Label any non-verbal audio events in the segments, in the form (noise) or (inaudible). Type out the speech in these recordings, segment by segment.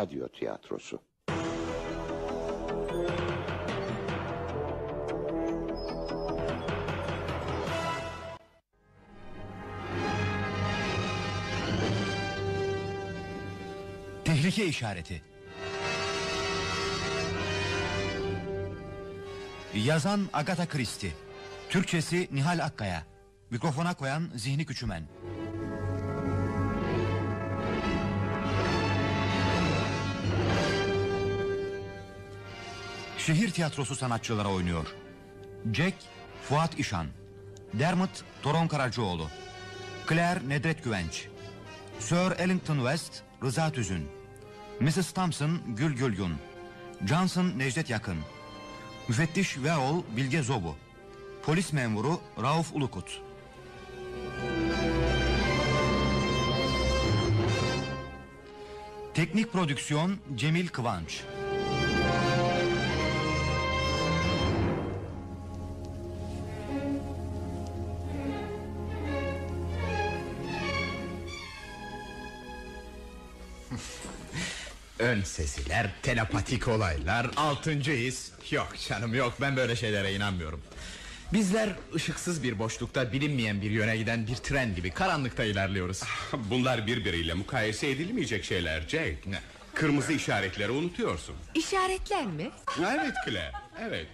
radyo tiyatrosu. Tehlike işareti. Yazan Agatha Christie. Türkçesi Nihal Akkaya. Mikrofona koyan Zihni Küçümen. Şehir tiyatrosu sanatçıları oynuyor. Jack, Fuat İşan. Dermot, Toron Karacaoğlu. Claire, Nedret Güvenç. Sir Ellington West, Rıza Tüzün. Mrs. Thompson, Gül Gülgün. Johnson, Necdet Yakın. Müfettiş Veol, Bilge Zobu. Polis memuru Rauf Ulukut. Teknik prodüksiyon Cemil Kıvanç. Ön sesiler, telepatik olaylar, altıncı his. Yok canım yok. Ben böyle şeylere inanmıyorum. Bizler ışıksız bir boşlukta bilinmeyen bir yöne giden bir tren gibi karanlıkta ilerliyoruz. Bunlar birbiriyle mukayese edilmeyecek şeyler Jack. Ne? Kırmızı işaretleri unutuyorsun. İşaretler mi? Evet Claire evet.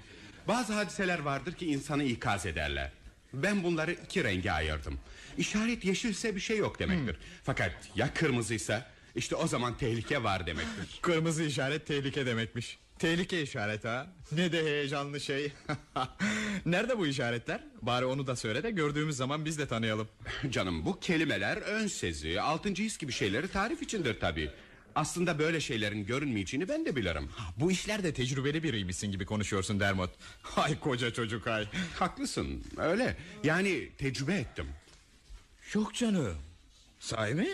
Bazı hadiseler vardır ki insanı ikaz ederler. Ben bunları iki renge ayırdım. İşaret yeşilse bir şey yok demektir. Fakat ya kırmızıysa işte o zaman tehlike var demektir (laughs) Kırmızı işaret tehlike demekmiş. Tehlike işareti ha. Ne de heyecanlı şey. (laughs) Nerede bu işaretler? Bari onu da söyle de gördüğümüz zaman biz de tanıyalım. (laughs) Canım bu kelimeler ön sezi Altıncı his gibi şeyleri tarif içindir tabi Aslında böyle şeylerin görünmeyeceğini ben de bilirim. Bu işlerde tecrübeli biriymişsin gibi konuşuyorsun Dermot. Hay koca çocuk hay Haklısın öyle. Yani tecrübe ettim. Yok canım. Sahi mi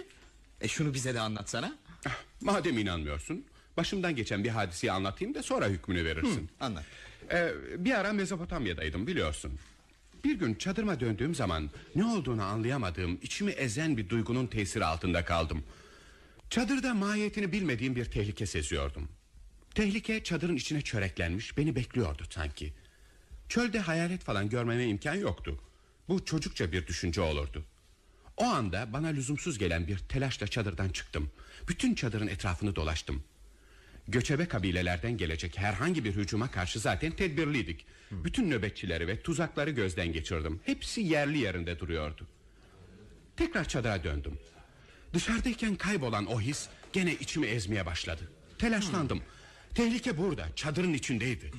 E şunu bize de anlatsana. Ah, Madem inanmıyorsun Başımdan geçen bir hadiseyi anlatayım da sonra hükmünü verirsin. Anlat. Ee, bir ara Mezopotamya'daydım biliyorsun. Bir gün çadırıma döndüğüm zaman Ne olduğunu anlayamadığım içimi ezen bir duygunun tesiri altında kaldım. Çadırda mahiyetini bilmediğim bir tehlike seziyordum. Tehlike çadırın içine çöreklenmiş Beni bekliyordu sanki. Çölde hayalet falan görmeme imkan yoktu. Bu çocukça bir düşünce olurdu O anda bana lüzumsuz gelen bir telaşla çadırdan çıktım. Bütün çadırın etrafını dolaştım. Göçebe kabilelerden gelecek herhangi bir hücuma karşı zaten tedbirliydik. Bütün nöbetçileri ve tuzakları gözden geçirdim. Hepsi yerli yerinde duruyordu. Tekrar çadıra döndüm. Dışarıdayken kaybolan o his Gene içimi ezmeye başladı. Telaşlandım. Tehlike burada çadırın içindeydi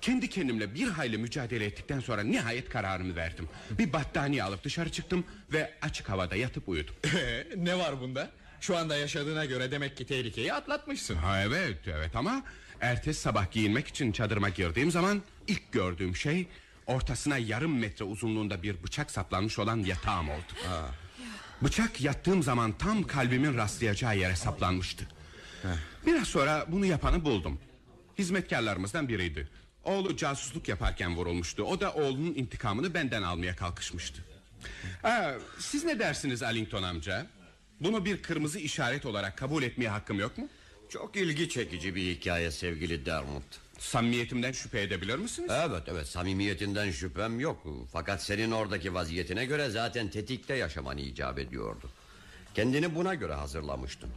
Kendi kendimle bir hayli mücadele ettikten sonra Nihayet kararımı verdim. Bir battaniye alıp dışarı çıktım Ve açık havada yatıp uyudum. (laughs) Ee, Ne var bunda? Şu anda yaşadığına göre demek ki tehlikeyi atlatmışsın. Ha evet evet ama Ertesi sabah giyinmek için çadırıma girdiğim zaman ilk gördüğüm şey Ortasına yarım metre uzunluğunda bir bıçak saplanmış olan yatağım oldu. Bıçak yattığım zaman tam kalbimin rastlayacağı yere saplanmıştı. Biraz sonra bunu yapanı buldum. Hizmetkarlarımızdan biriydi Oğlu casusluk yaparken vurulmuştu O da oğlunun intikamını benden almaya kalkışmıştı ha, Siz ne dersiniz Allington amca Bunu bir kırmızı işaret olarak kabul etmeye hakkım yok mu Çok ilgi çekici bir hikaye sevgili Dermot. Samimiyetimden şüphe edebilir misiniz? Evet evet samimiyetinden şüphem yok. Fakat senin oradaki vaziyetine göre zaten tetikte yaşaman icap ediyordu. Kendini buna göre hazırlamıştın.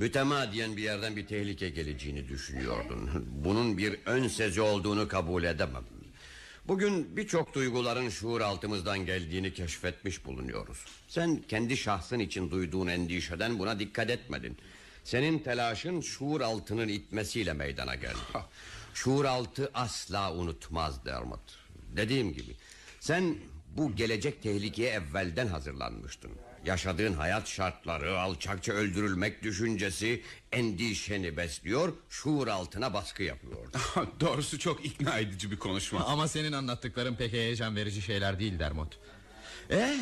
Mütemadiyen bir yerden bir tehlike geleceğini düşünüyordun. Bunun bir ön sezi olduğunu kabul edemem. Bugün birçok duyguların şuur altımızdan geldiğini keşfetmiş bulunuyoruz. Sen kendi şahsın için duyduğun endişeden buna dikkat etmedin. Senin telaşın şuur altının itmesiyle meydana geldi. Şuur altı asla unutmaz Dermot. Dediğim gibi sen bu gelecek tehlikeye evvelden hazırlanmıştın. Yaşadığın hayat şartları, alçakça öldürülmek düşüncesi endişeni besliyor, şuur altına baskı yapıyordu. (laughs) Doğrusu çok ikna edici bir konuşma. Ama senin anlattıkların pek heyecan verici şeyler değil Dermot Eh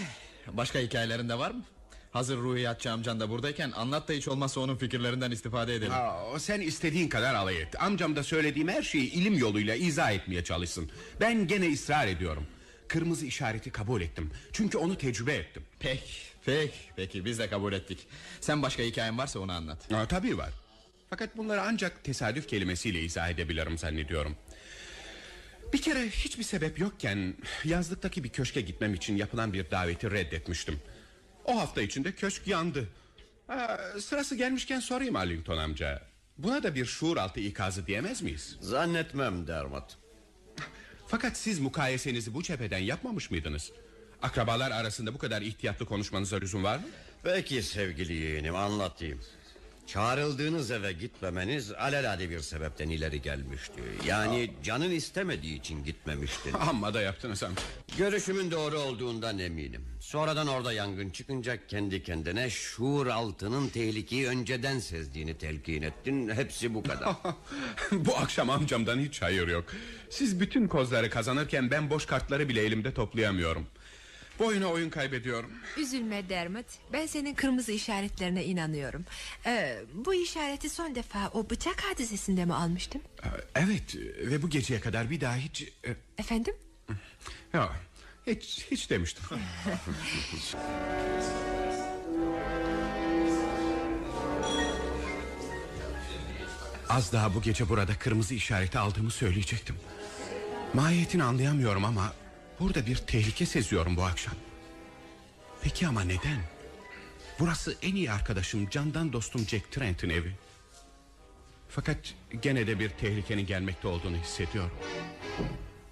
başka hikayelerin de var mı? Hazır Ruhiyatçı amcan da buradayken anlat da hiç olmazsa onun fikirlerinden istifade edelim. Ha, sen istediğin kadar alay et. Amcam da söylediğim her şeyi ilim yoluyla izah etmeye çalışsın. Ben gene ısrar ediyorum. Kırmızı işareti kabul ettim. Çünkü onu tecrübe ettim. Pek, pek, peki biz de kabul ettik. Sen başka hikayen varsa onu anlat. Ha, tabii var. Fakat bunları ancak tesadüf kelimesiyle izah edebilirim zannediyorum. Bir kere hiçbir sebep yokken yazlıktaki bir köşke gitmem için yapılan bir daveti reddetmiştim. O hafta içinde köşk yandı. Ha, sırası gelmişken sorayım Arlington amca. Buna da bir şuur altı ikazı diyemez miyiz? Zannetmem Dermot. Fakat siz mukayesenizi bu cepheden yapmamış mıydınız? Akrabalar arasında bu kadar ihtiyatlı konuşmanıza lüzum var mı? Peki sevgili yeğenim anlatayım. Çağrıldığınız eve gitmemeniz alelade bir sebepten ileri gelmişti. Yani canın istemediği için gitmemiştin. (laughs) Amma da yaptınız amca. Görüşümün doğru olduğundan eminim. Sonradan orada yangın çıkınca kendi kendine şuur altının tehlikeyi önceden sezdiğini telkin ettin. Hepsi bu kadar. (laughs) bu akşam amcamdan hiç hayır yok. Siz bütün kozları kazanırken ben boş kartları bile elimde toplayamıyorum. Bu oyuna oyun kaybediyorum. Üzülme Dermot. Ben senin kırmızı işaretlerine inanıyorum. Ee, bu işareti son defa o bıçak hadisesinde mi almıştım? Ee, Evet ve bu geceye kadar bir daha hiç... e, Efendim? Ya, hiç, hiç demiştim. (laughs) Az daha bu gece burada kırmızı işareti aldığımı söyleyecektim. Mahiyetini anlayamıyorum ama... ...burada bir tehlike seziyorum bu akşam. Peki ama neden? Burası en iyi arkadaşım, candan dostum Jack Trent'in evi. Fakat gene de bir tehlikenin gelmekte olduğunu hissediyorum.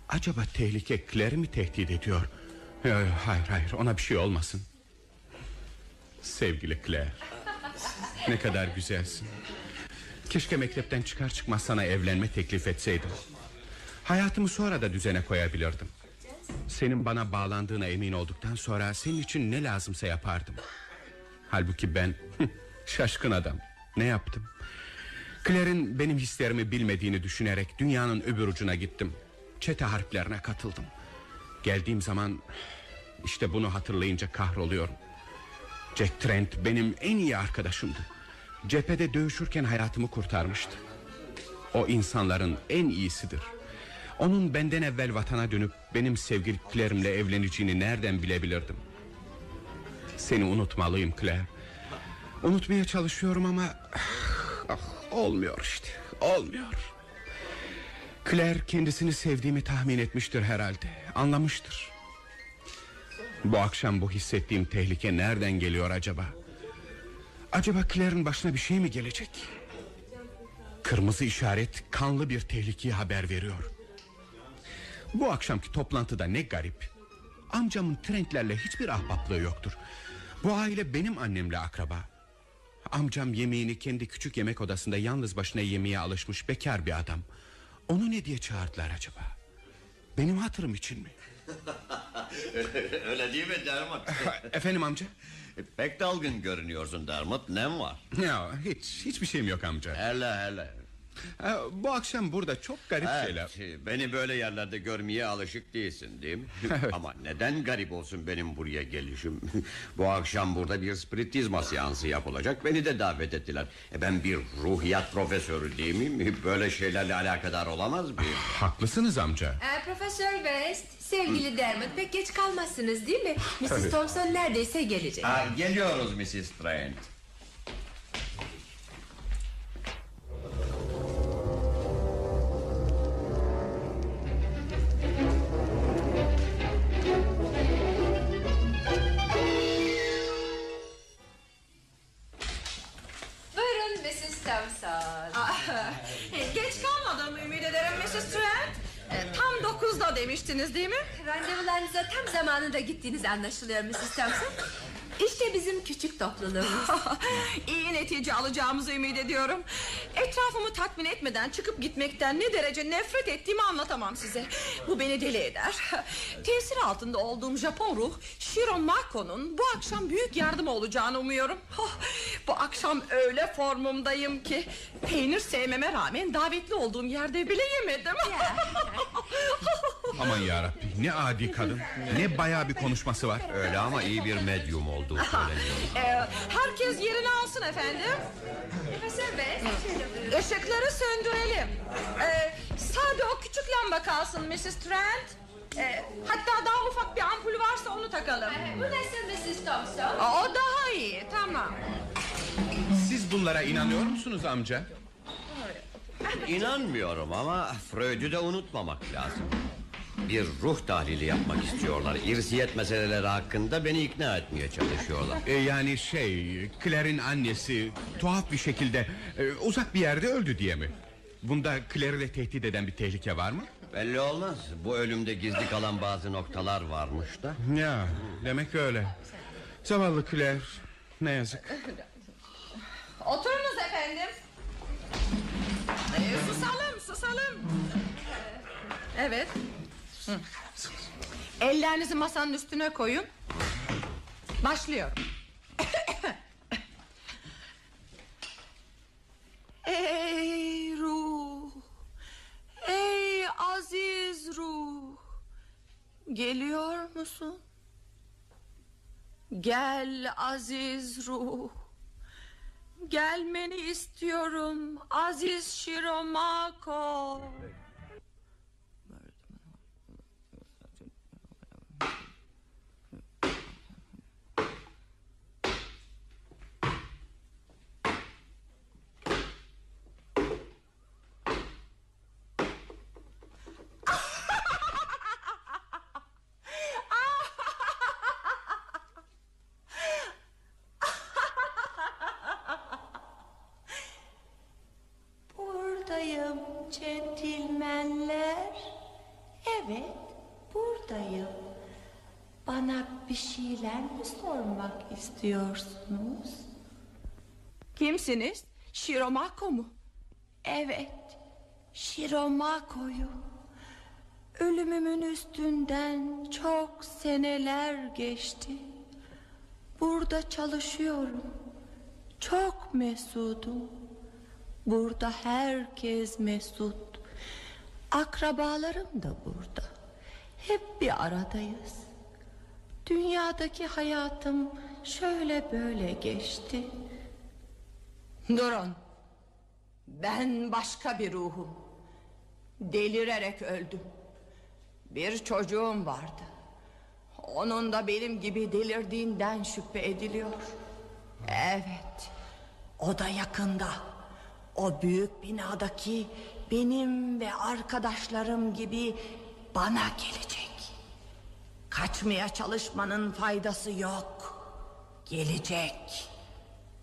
Acaba tehlike Claire'i mi tehdit ediyor? Yo, yo, Hayır hayır ona bir şey olmasın. Sevgili Claire. Ne kadar güzelsin. Keşke mektepten çıkar çıkmaz sana evlenme teklif etseydim. Hayatımı sonra da düzene koyabilirdim. Senin bana bağlandığına emin olduktan sonra senin için ne lazımsa yapardım. Halbuki ben (laughs) şaşkın adam. Ne yaptım? Claire'in benim hislerimi bilmediğini düşünerek dünyanın öbür ucuna gittim. Çete harplerine katıldım. Geldiğim zaman işte bunu hatırlayınca kahroluyorum. Jack Trent benim en iyi arkadaşımdı. Cephede dövüşürken hayatımı kurtarmıştı. O insanların en iyisidir. Onun benden evvel vatana dönüp benim sevgili Claire'imle evleneceğini nereden bilebilirdim? Seni unutmalıyım Claire. Unutmaya çalışıyorum ama ah, olmuyor işte. Olmuyor. Claire kendisini sevdiğimi tahmin etmiştir herhalde. Anlamıştır. Bu akşam bu hissettiğim tehlike nereden geliyor acaba? Acaba Claire'in başına bir şey mi gelecek? Kırmızı işaret kanlı bir tehlikeyi haber veriyor. Bu akşamki toplantıda ne garip. Amcamın Trentlerle hiçbir ahbaplığı yoktur. Bu aile benim annemle akraba. Amcam yemeğini kendi küçük yemek odasında yalnız başına yemeye alışmış bekar bir adam. Onu ne diye çağırdılar acaba? Benim hatırım için mi? (laughs) Öyle değil mi Dermot? (laughs) Efendim amca? Pek dalgın görünüyorsun Dermot. Nem var? Ya hiç hiçbir şeyim yok amca. Hele hele. Ha, bu akşam burada çok garip şeyler. Evet, beni böyle yerlerde görmeye alışık değilsin değil mi? (laughs) Ama neden garip olsun benim buraya gelişim? (laughs) Bu akşam burada bir spiritizma seansı yapılacak. Beni de davet ettiler. E ben bir ruhiyat profesörü değil miyim? (laughs) Böyle şeylerle alakadar olamaz mıyım? Haklısınız amca. Ee, Profesör West, sevgili Dermot pek geç kalmazsınız değil mi? Mrs. Tabii. Thompson neredeyse gelecek. Ha, geliyoruz Mrs. Trent. Mrs. Thompson. Geç kalmadım ümit ederim Mrs. Trent. E, tam dokuzda demiştiniz değil mi? Randevularınıza tam zamanında gittiğiniz anlaşılıyor Mrs. Thompson. İşte bizim küçük topluluğumuz. (laughs) İyi netice alacağımızı ümit ediyorum. Etrafımı tatmin etmeden çıkıp gitmekten ne derece nefret ettiğimi anlatamam size. Bu beni deli eder. (laughs) Tesir altında olduğum Japon ruh Shiro Mako'nun bu akşam büyük yardım olacağını umuyorum. Bu akşam öyle formumdayım ki peynir sevmeme rağmen davetli olduğum yerde bile yemedim. (laughs) Aman yarabbi ne adi kadın. Ne bayağı bir konuşması var. Öyle ama iyi bir medyum olduğu söyleniyor. (laughs) Ee, herkes yerini alsın efendim. Profesör şöyle buyurun. Işıkları söndürelim. Ee, sade o küçük lamba kalsın Mrs. Trent. Ee, hatta daha ufak bir ampul varsa onu takalım. Bu nasıl Mrs. Thompson? Aa, O daha iyi tamam. Siz bunlara inanıyor musunuz amca? İnanmıyorum ama Freud'u da unutmamak lazım. Bir ruh tahlili yapmak istiyorlar. İrsiyet meseleleri hakkında beni ikna etmeye çalışıyorlar. E, yani şey Claire'in annesi tuhaf bir şekilde e, uzak bir yerde öldü diye mi? Bunda Claire'i de tehdit eden bir tehlike var mı? Belli olmaz. Bu ölümde gizli kalan bazı noktalar varmış da. Ya demek öyle. Zavallı Claire ne yazık. Oturunuz efendim. Ee, susalım susalım. Ee, Evet. Hı. Ellerinizi masanın üstüne koyun. Başlıyorum. Ey ruh. Ey aziz ruh. Geliyor musun? Gel aziz ruh. Gelmeni istiyorum Aziz Shiromako. Buradayım centilmenler. Evet, buradayım. Bana bir şeyler mi sormak istiyorsunuz? Kimsiniz? Shiromako mu? Evet, Shiromako'yu. Ölümümün üstünden çok seneler geçti. Burada çalışıyorum. Çok mesudum. Burada herkes mesut. Akrabalarım da burada. Hep bir aradayız. Dünyadaki hayatım şöyle böyle geçti. Durun. Ben başka bir ruhum. Delirerek öldüm. Bir çocuğum vardı. Onun da benim gibi delirdiğinden şüphe ediliyor. Evet. O da yakında. O büyük binadaki benim ve arkadaşlarım gibi bana gelecek. Kaçmaya çalışmanın faydası yok. Gelecek.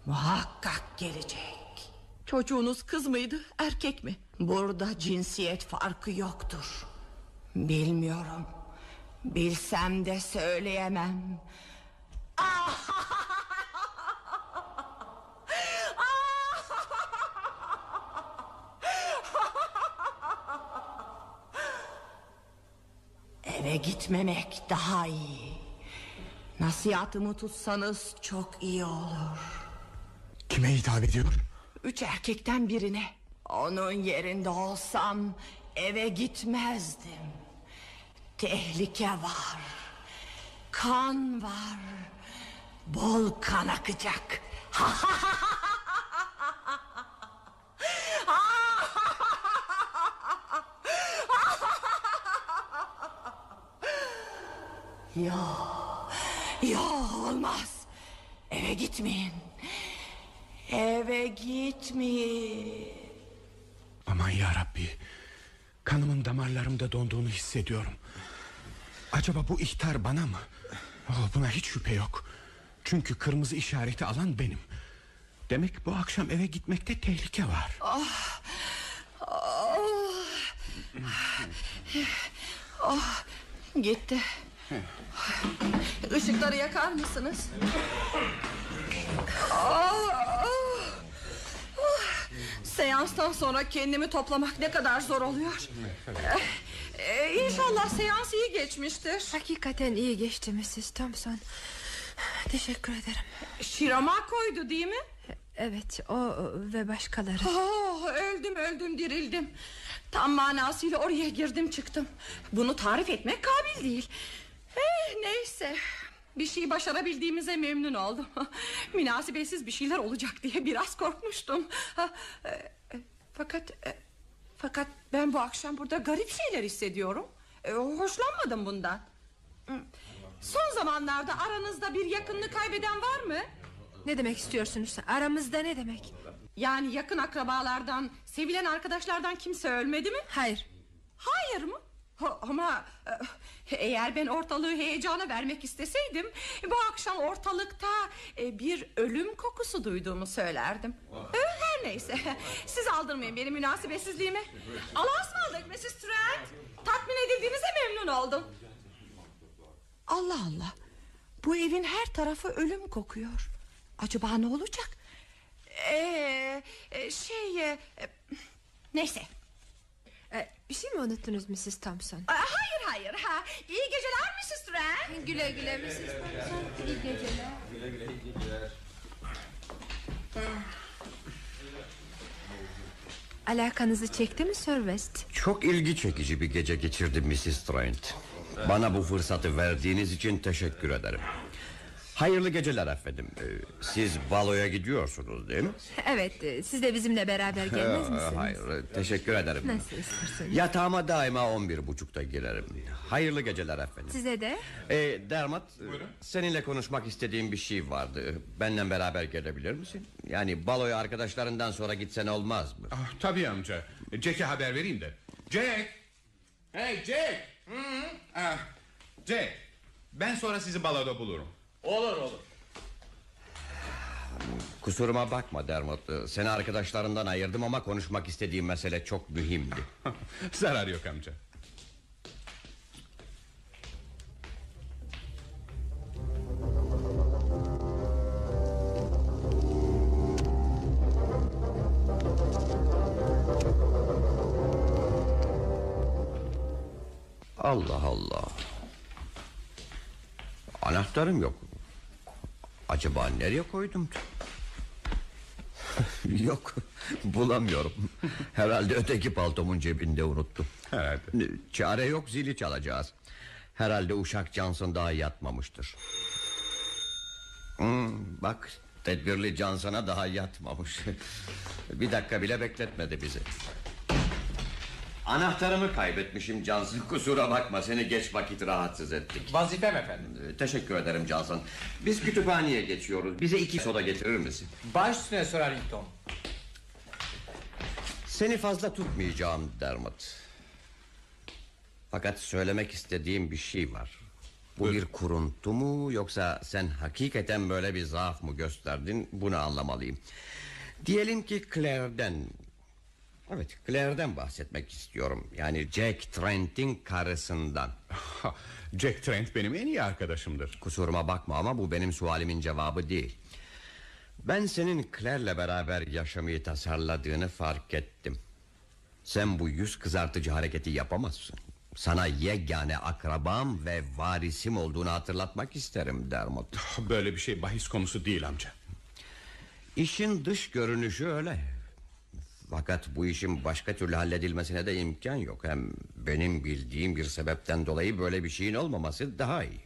Muhakkak gelecek. Çocuğunuz kız mıydı, erkek mi? Burada cinsiyet farkı yoktur. Bilmiyorum. Bilsem de söyleyemem. (laughs) Eve gitmemek daha iyi. Nasihatımı tutsanız çok iyi olur. Kime hitap ediyor? Üç erkekten birine. Onun yerinde olsam eve gitmezdim. Tehlike var. Kan var. Bol kan akacak. (laughs) Yok. Yok olmaz. Eve gitmeyin. Eve gitmeyin. Aman ya Rabbi. Kanımın damarlarımda donduğunu hissediyorum. Acaba bu ihtar bana mı? Oh, buna hiç şüphe yok. Çünkü kırmızı işareti alan benim. Demek bu akşam eve gitmekte tehlike var. Gitti. Işıkları yakar mısınız? Seanstan sonra kendimi toplamak ne kadar zor oluyor. Ee, İnşallah seans iyi geçmiştir. Hakikaten iyi geçti Mrs. Thompson. Teşekkür ederim. Shiramako'ydu değil mi? Evet o ve başkaları. Oh, öldüm öldüm dirildim. Tam manasıyla oraya girdim çıktım. Bunu tarif etmek kabil değil. Eh, neyse. Bir şey başarabildiğimize memnun oldum. (laughs) Münasebetsiz bir şeyler olacak diye biraz korkmuştum. Ha, e, e, Fakat e, fakat ben bu akşam burada garip şeyler hissediyorum. E, Hoşlanmadım bundan. Hı. Son zamanlarda aranızda bir yakınını kaybeden var mı? Ne demek istiyorsunuz? Aramızda ne demek? Yani yakın akrabalardan Sevilen arkadaşlardan kimse ölmedi mi Hayır Hayır mı Ha, Ama e, eğer ben ortalığı heyecana vermek isteseydim Bu akşam ortalıkta e, bir ölüm kokusu duyduğumu söylerdim. E, Her neyse. Siz aldırmayın benim münasebetsizliğimi. Allah'a ısmarladık Mrs. Trent Tatmin edildiğinize memnun oldum. Allah Allah. Bu evin her tarafı ölüm kokuyor. Acaba ne olacak? Ee, e, Şey e, Neyse Ee, Bir şey mi unuttunuz Mrs. Thompson Aa, Hayır hayır ha. İyi geceler Mrs. Trent Güle güle Mrs. Thompson İyi geceler Alakanızı çekti mi Sir West? Çok ilgi çekici bir gece geçirdim Mrs. Trent. Bana bu fırsatı verdiğiniz için teşekkür ederim. Hayırlı geceler efendim. Ee, Siz baloya gidiyorsunuz değil mi? Evet e, siz de bizimle beraber gelmez misiniz? Hayır e, teşekkür ederim. Nasıl isterseniz Yatağıma daima on bir buçukta girerim. Hayırlı geceler efendim. Size de Ee, Dermat e, seninle konuşmak istediğim bir şey vardı. Benimle beraber gelebilir misin? Yani baloya arkadaşlarından sonra gitsen olmaz mı? Ah, tabii amca. Jack'e haber vereyim de. Jack! Hey Jack! Ah, Jack! Ben sonra sizi baloda bulurum. Olur olur. Kusuruma bakma Dermot. Seni arkadaşlarından ayırdım ama konuşmak istediğim mesele çok mühimdi. (laughs) Zarar yok amca. Allah Allah. Anahtarım yok. Acaba nereye koydum? (laughs) yok bulamıyorum. Herhalde öteki paltomun cebinde unuttum. Herhalde. Çare yok zili çalacağız. Herhalde uşak Johnson daha yatmamıştır. Hmm, bak tedbirli Johnson'a daha yatmamış. (laughs) Bir dakika bile bekletmedi bizi. Anahtarımı kaybetmişim Johnson. Kusura bakma seni geç vakit rahatsız ettik. Vazifem efendim. Ee, Teşekkür ederim Johnson. Biz kütüphaneye geçiyoruz. Bize iki soda getirir misin? Baş üstüne Sir Harrington. Seni fazla tutmayacağım Dermot. Fakat söylemek istediğim bir şey var. Bu bir kuruntu mu yoksa sen hakikaten böyle bir zaaf mı gösterdin bunu anlamalıyım. Diyelim ki Claire'den... Evet Claire'den bahsetmek istiyorum. Yani Jack Trent'in karısından. (laughs) Jack Trent benim en iyi arkadaşımdır. Kusuruma bakma ama bu benim sualimin cevabı değil. Ben senin Claire'le beraber yaşamayı tasarladığını fark ettim. Sen bu yüz kızartıcı hareketi yapamazsın. Sana yegane akrabam ve varisim olduğunu hatırlatmak isterim Dermot. (laughs) Böyle bir şey bahis konusu değil amca. İşin dış görünüşü öyle. Fakat bu işin başka türlü halledilmesine de imkan yok. Hem benim bildiğim bir sebepten dolayı böyle bir şeyin olmaması daha iyi.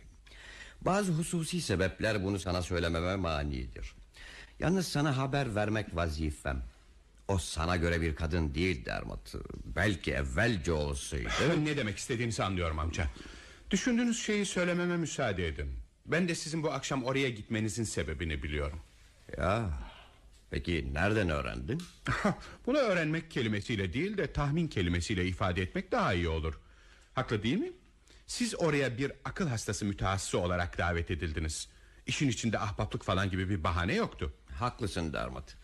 Bazı hususi sebepler bunu sana söylememe manidir. Yalnız sana haber vermek vazifem. O sana göre bir kadın değil Dermot. Belki evvelce olsaydı. (laughs) ne demek istediğinizi anlıyorum amca. Düşündüğünüz şeyi söylememe müsaade edin. Ben de sizin bu akşam oraya gitmenizin sebebini biliyorum. Ya, peki nereden öğrendin? (laughs) Bunu öğrenmek kelimesiyle değil de tahmin kelimesiyle ifade etmek daha iyi olur. Haklı değil mi? Siz oraya bir akıl hastası mütehassısı olarak davet edildiniz. İşin içinde ahbaplık falan gibi bir bahane yoktu. Haklısın Dermot.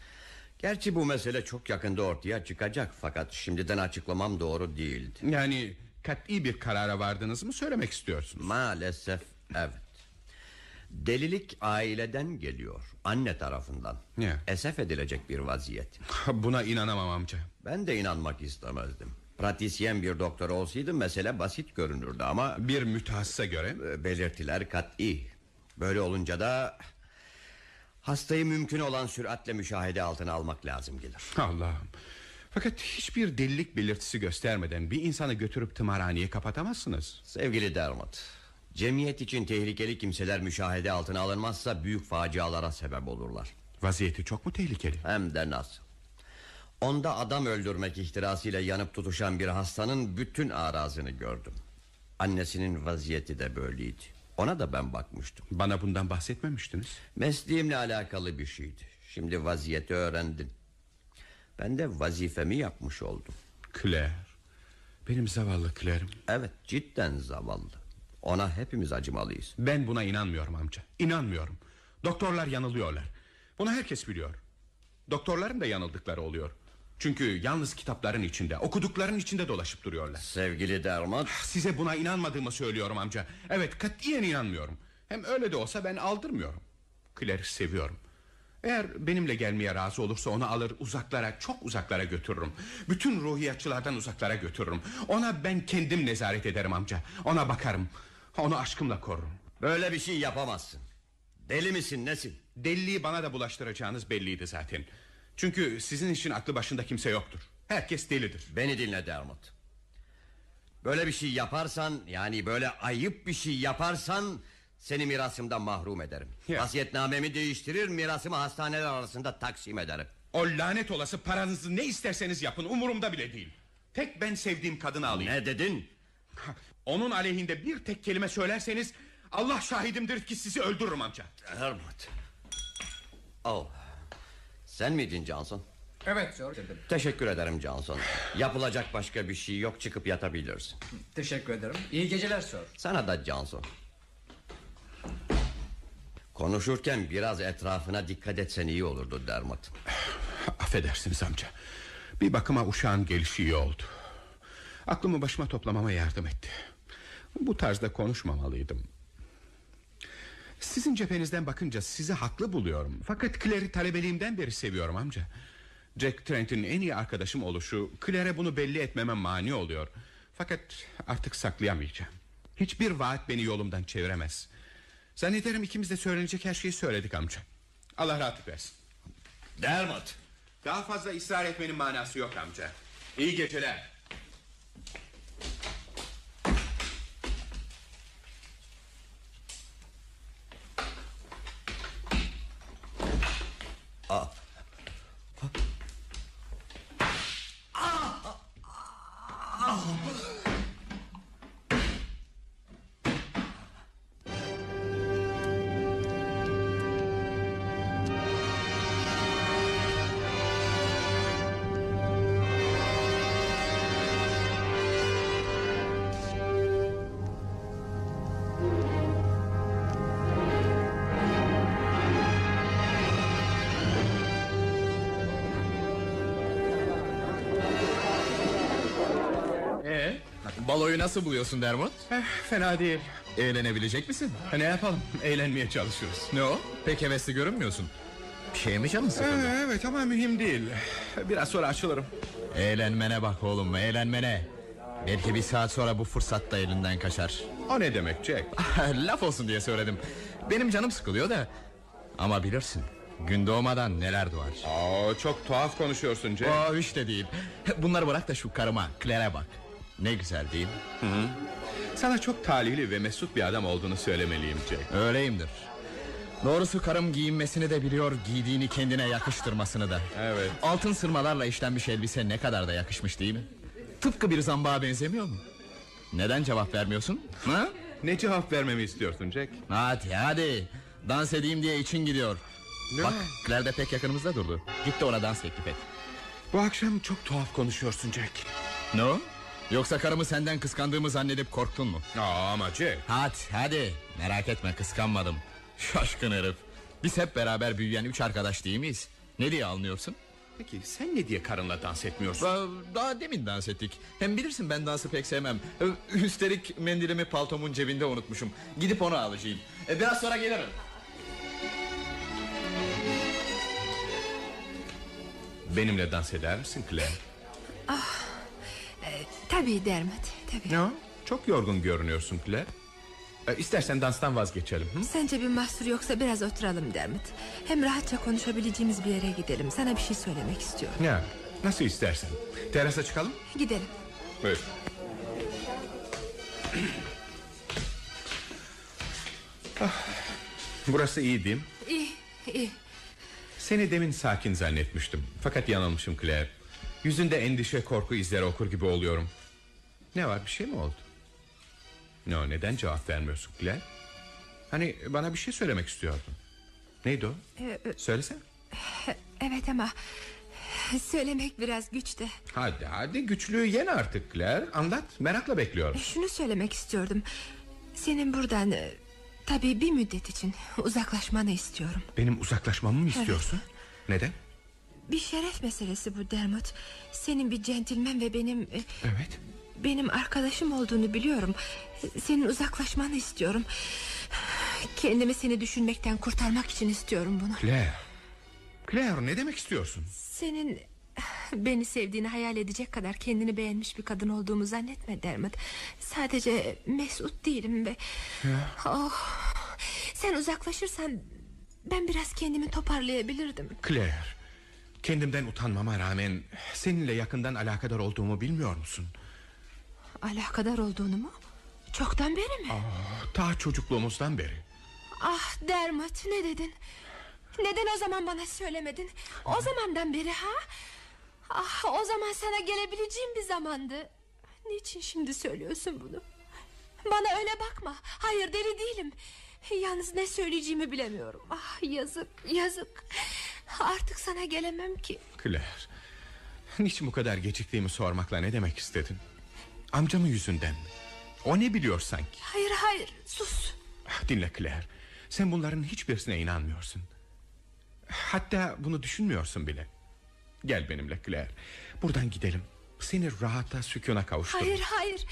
Gerçi bu mesele çok yakında ortaya çıkacak fakat şimdiden açıklamam doğru değildi. Yani kat'i bir karara vardınız mı söylemek istiyorsunuz? Maalesef evet. Delilik aileden geliyor. Anne tarafından. Ne? Esef edilecek bir vaziyet. (laughs) Buna inanamam amca. Ben de inanmak istemezdim. Pratisyen bir doktor olsaydı mesele basit görünürdü ama Bir mütehassısa göre e, belirtiler kat'i. Böyle olunca da hastayı mümkün olan süratle müşahede altına almak lazım gelir. Allah'ım. Fakat hiçbir delilik belirtisi göstermeden bir insanı götürüp tımarhaneye kapatamazsınız. Sevgili Dermot, cemiyet için tehlikeli kimseler müşahede altına alınmazsa büyük facialara sebep olurlar. Vaziyeti çok mu tehlikeli? Hem de nasıl? Onda adam öldürmek ihtirasıyla yanıp tutuşan bir hastanın bütün arazını gördüm. Annesinin vaziyeti de böyleydi. Ona da ben bakmıştım. Bana bundan bahsetmemiştiniz. Mesleğimle alakalı bir şeydi. Şimdi vaziyeti öğrendin. Ben de vazifemi yapmış oldum. Claire. Benim zavallı Claire'im. Evet cidden zavallı. Ona hepimiz acımalıyız. Ben buna inanmıyorum amca. İnanmıyorum. Doktorlar yanılıyorlar. Bunu herkes biliyor. Doktorların da yanıldıkları oluyor. Çünkü yalnız kitapların içinde, okudukların içinde dolaşıp duruyorlar. Sevgili Dermat Size buna inanmadığımı söylüyorum amca. Evet katiyen inanmıyorum. Hem öyle de olsa ben aldırmıyorum. Claire'i seviyorum. Eğer benimle gelmeye razı olursa onu alır uzaklara çok uzaklara götürürüm. Bütün ruhiyatçılardan uzaklara götürürüm. Ona ben kendim nezaret ederim amca. Ona bakarım. Onu aşkımla korurum. böyle bir şey yapamazsın. Deli misin nesin? Deliliği bana da bulaştıracağınız belliydi zaten. Çünkü sizin için aklı başında kimse yoktur. Herkes delidir. Beni dinle Dermot. Böyle bir şey yaparsan yani böyle ayıp bir şey yaparsan seni mirasımdan mahrum ederim. Ya. Vasiyetnamemi değiştirir mirasımı hastaneler arasında taksim ederim. O lanet olası paranızı ne isterseniz yapın umurumda bile değil. Tek ben sevdiğim kadını alayım. Ne dedin? Onun aleyhinde bir tek kelime söylerseniz Allah şahidimdir ki sizi öldürürüm amca. Dermot. Oh. Sen miydin Johnson? Evet dedim. Teşekkür ederim Johnson. Yapılacak başka bir şey yok çıkıp yatabilirsin. Teşekkür ederim. İyi geceler Sir. Sana da Johnson. Konuşurken biraz etrafına dikkat etsen iyi olurdu Dermot. Affedersiniz amca. Bir bakıma uşağın gelişi iyi oldu. Aklımı başıma toplamama yardım etti. Bu tarzda konuşmamalıydım. Sizin cephenizden bakınca sizi haklı buluyorum. Fakat Claire'i talebeliğimden beri seviyorum amca. Jack Trent'in en iyi arkadaşım oluşu Claire'e bunu belli etmeme mani oluyor. Fakat artık saklayamayacağım. Hiçbir vaat beni yolumdan çeviremez. Zannederim ikimiz de söylenecek her şeyi söyledik amca. Allah rahatlık versin. Dermot. Daha fazla ısrar etmenin manası yok amca. İyi geceler. Nasıl buluyorsun Dermot? Eh, fena değil. Eğlenebilecek misin? Ha, Ne yapalım? (laughs) Eğlenmeye çalışıyoruz. Ne o? Pek hevesli görünmüyorsun. Bir şeye mi canın sıkıldı? Ee, evet ama mühim değil. Biraz sonra açılırım. Eğlenmene bak oğlum eğlenmene. Belki bir saat sonra bu fırsat da elinden kaçar. O ne demek Jack? Laf olsun diye söyledim. Benim canım sıkılıyor da. Ama bilirsin gün doğmadan neler doğar. Aa, çok tuhaf konuşuyorsun Jack. Aa hiç de değil. Bunları bırak da şu karıma Claire'e bak. Ne güzel değil mi? Sana çok talihli ve mesut bir adam olduğunu söylemeliyim Jack. Öyleyimdir. Doğrusu karım giyinmesini de biliyor, giydiğini kendine yakıştırmasını da. Evet. Altın sırmalarla işlenmiş elbise ne kadar da yakışmış değil mi? Tıpkı bir zambağa benzemiyor mu? Neden cevap vermiyorsun? Ha? Ne cevap vermemi istiyorsun Jack? Hadi hadi. Dans edeyim diye için gidiyor. Ne? Bak Claire de pek yakınımızda durdu. Git de ona dans teklif et. Bu akşam çok tuhaf konuşuyorsun Jack. Ne o? Yoksa karımı senden kıskandığımı zannedip korktun mu? Aa, ama Jack. Hadi hadi merak etme kıskanmadım Şaşkın herif Biz hep beraber büyüyen üç arkadaş değil miyiz? Ne diye anlıyorsun? Peki sen ne diye karınla dans etmiyorsun? Daha, daha demin dans ettik Hem bilirsin ben dansı pek sevmem Ö, Üstelik mendilimi paltomun cebinde unutmuşum Gidip onu alacağım e, Biraz sonra gelirim Benimle dans eder misin Claire? Tabii Dermot tabii. Ne o? Çok yorgun görünüyorsun Claire. E, istersen danstan vazgeçelim. Hı? Sence bir mahsur yoksa biraz oturalım Dermot. Hem rahatça konuşabileceğimiz bir yere gidelim. Sana bir şey söylemek istiyorum. Ya, nasıl istersen. Terasa çıkalım. Gidelim. Buyur. Ah, burası iyi değil mi? İyi iyi. Seni demin sakin zannetmiştim. Fakat yanılmışım Claire. Yüzünde endişe korku izleri okur gibi oluyorum. Ne var bir şey mi oldu? Ne o neden cevap vermiyorsun Claire? Hani bana bir şey söylemek istiyordun. Neydi o? Ee, e, Söylesene. (sighs) evet ama (sighs) Söylemek biraz güç de Hadi hadi güçlüğü yen artık Claire Anlat merakla bekliyorum Şunu söylemek istiyordum Senin buradan e, Tabii bir müddet için uzaklaşmanı istiyorum Benim uzaklaşmamı mı istiyorsun? Neden? Bir şeref meselesi bu Dermot. Senin bir centilmen ve benim e, Evet. Benim arkadaşım olduğunu biliyorum. Senin uzaklaşmanı istiyorum. Kendimi seni düşünmekten kurtarmak için istiyorum bunu. Claire. Claire ne demek istiyorsun? Senin beni sevdiğini hayal edecek kadar kendini beğenmiş bir kadın olduğumu zannetme Dermot. Sadece mesut değilim ve... Oh, sen uzaklaşırsan ben biraz kendimi toparlayabilirdim. Claire Kendimden utanmama rağmen Seninle yakından alakadar olduğumu bilmiyor musun? Alakadar olduğunu mu? Çoktan beri mi? Ah, Ta çocukluğumuzdan beri Ah Dermot ne dedin? Neden o zaman bana söylemedin? O zamandan beri ha? Ah o zaman sana gelebileceğim bir zamandı. Niçin şimdi söylüyorsun bunu? Bana öyle bakma. Hayır deli değilim. Yalnız ne söyleyeceğimi bilemiyorum. Ah yazık yazık. Artık sana gelemem ki. Claire Niçin bu kadar geciktiğimi sormakla ne demek istedin? Amcamın yüzünden mi? O ne biliyor sanki? Hayır hayır sus. Dinle Claire Sen bunların hiçbirisine inanmıyorsun Hatta bunu düşünmüyorsun bile Gel benimle Claire Buradan gidelim Seni rahata sükuna kavuşturun Hayır hayır.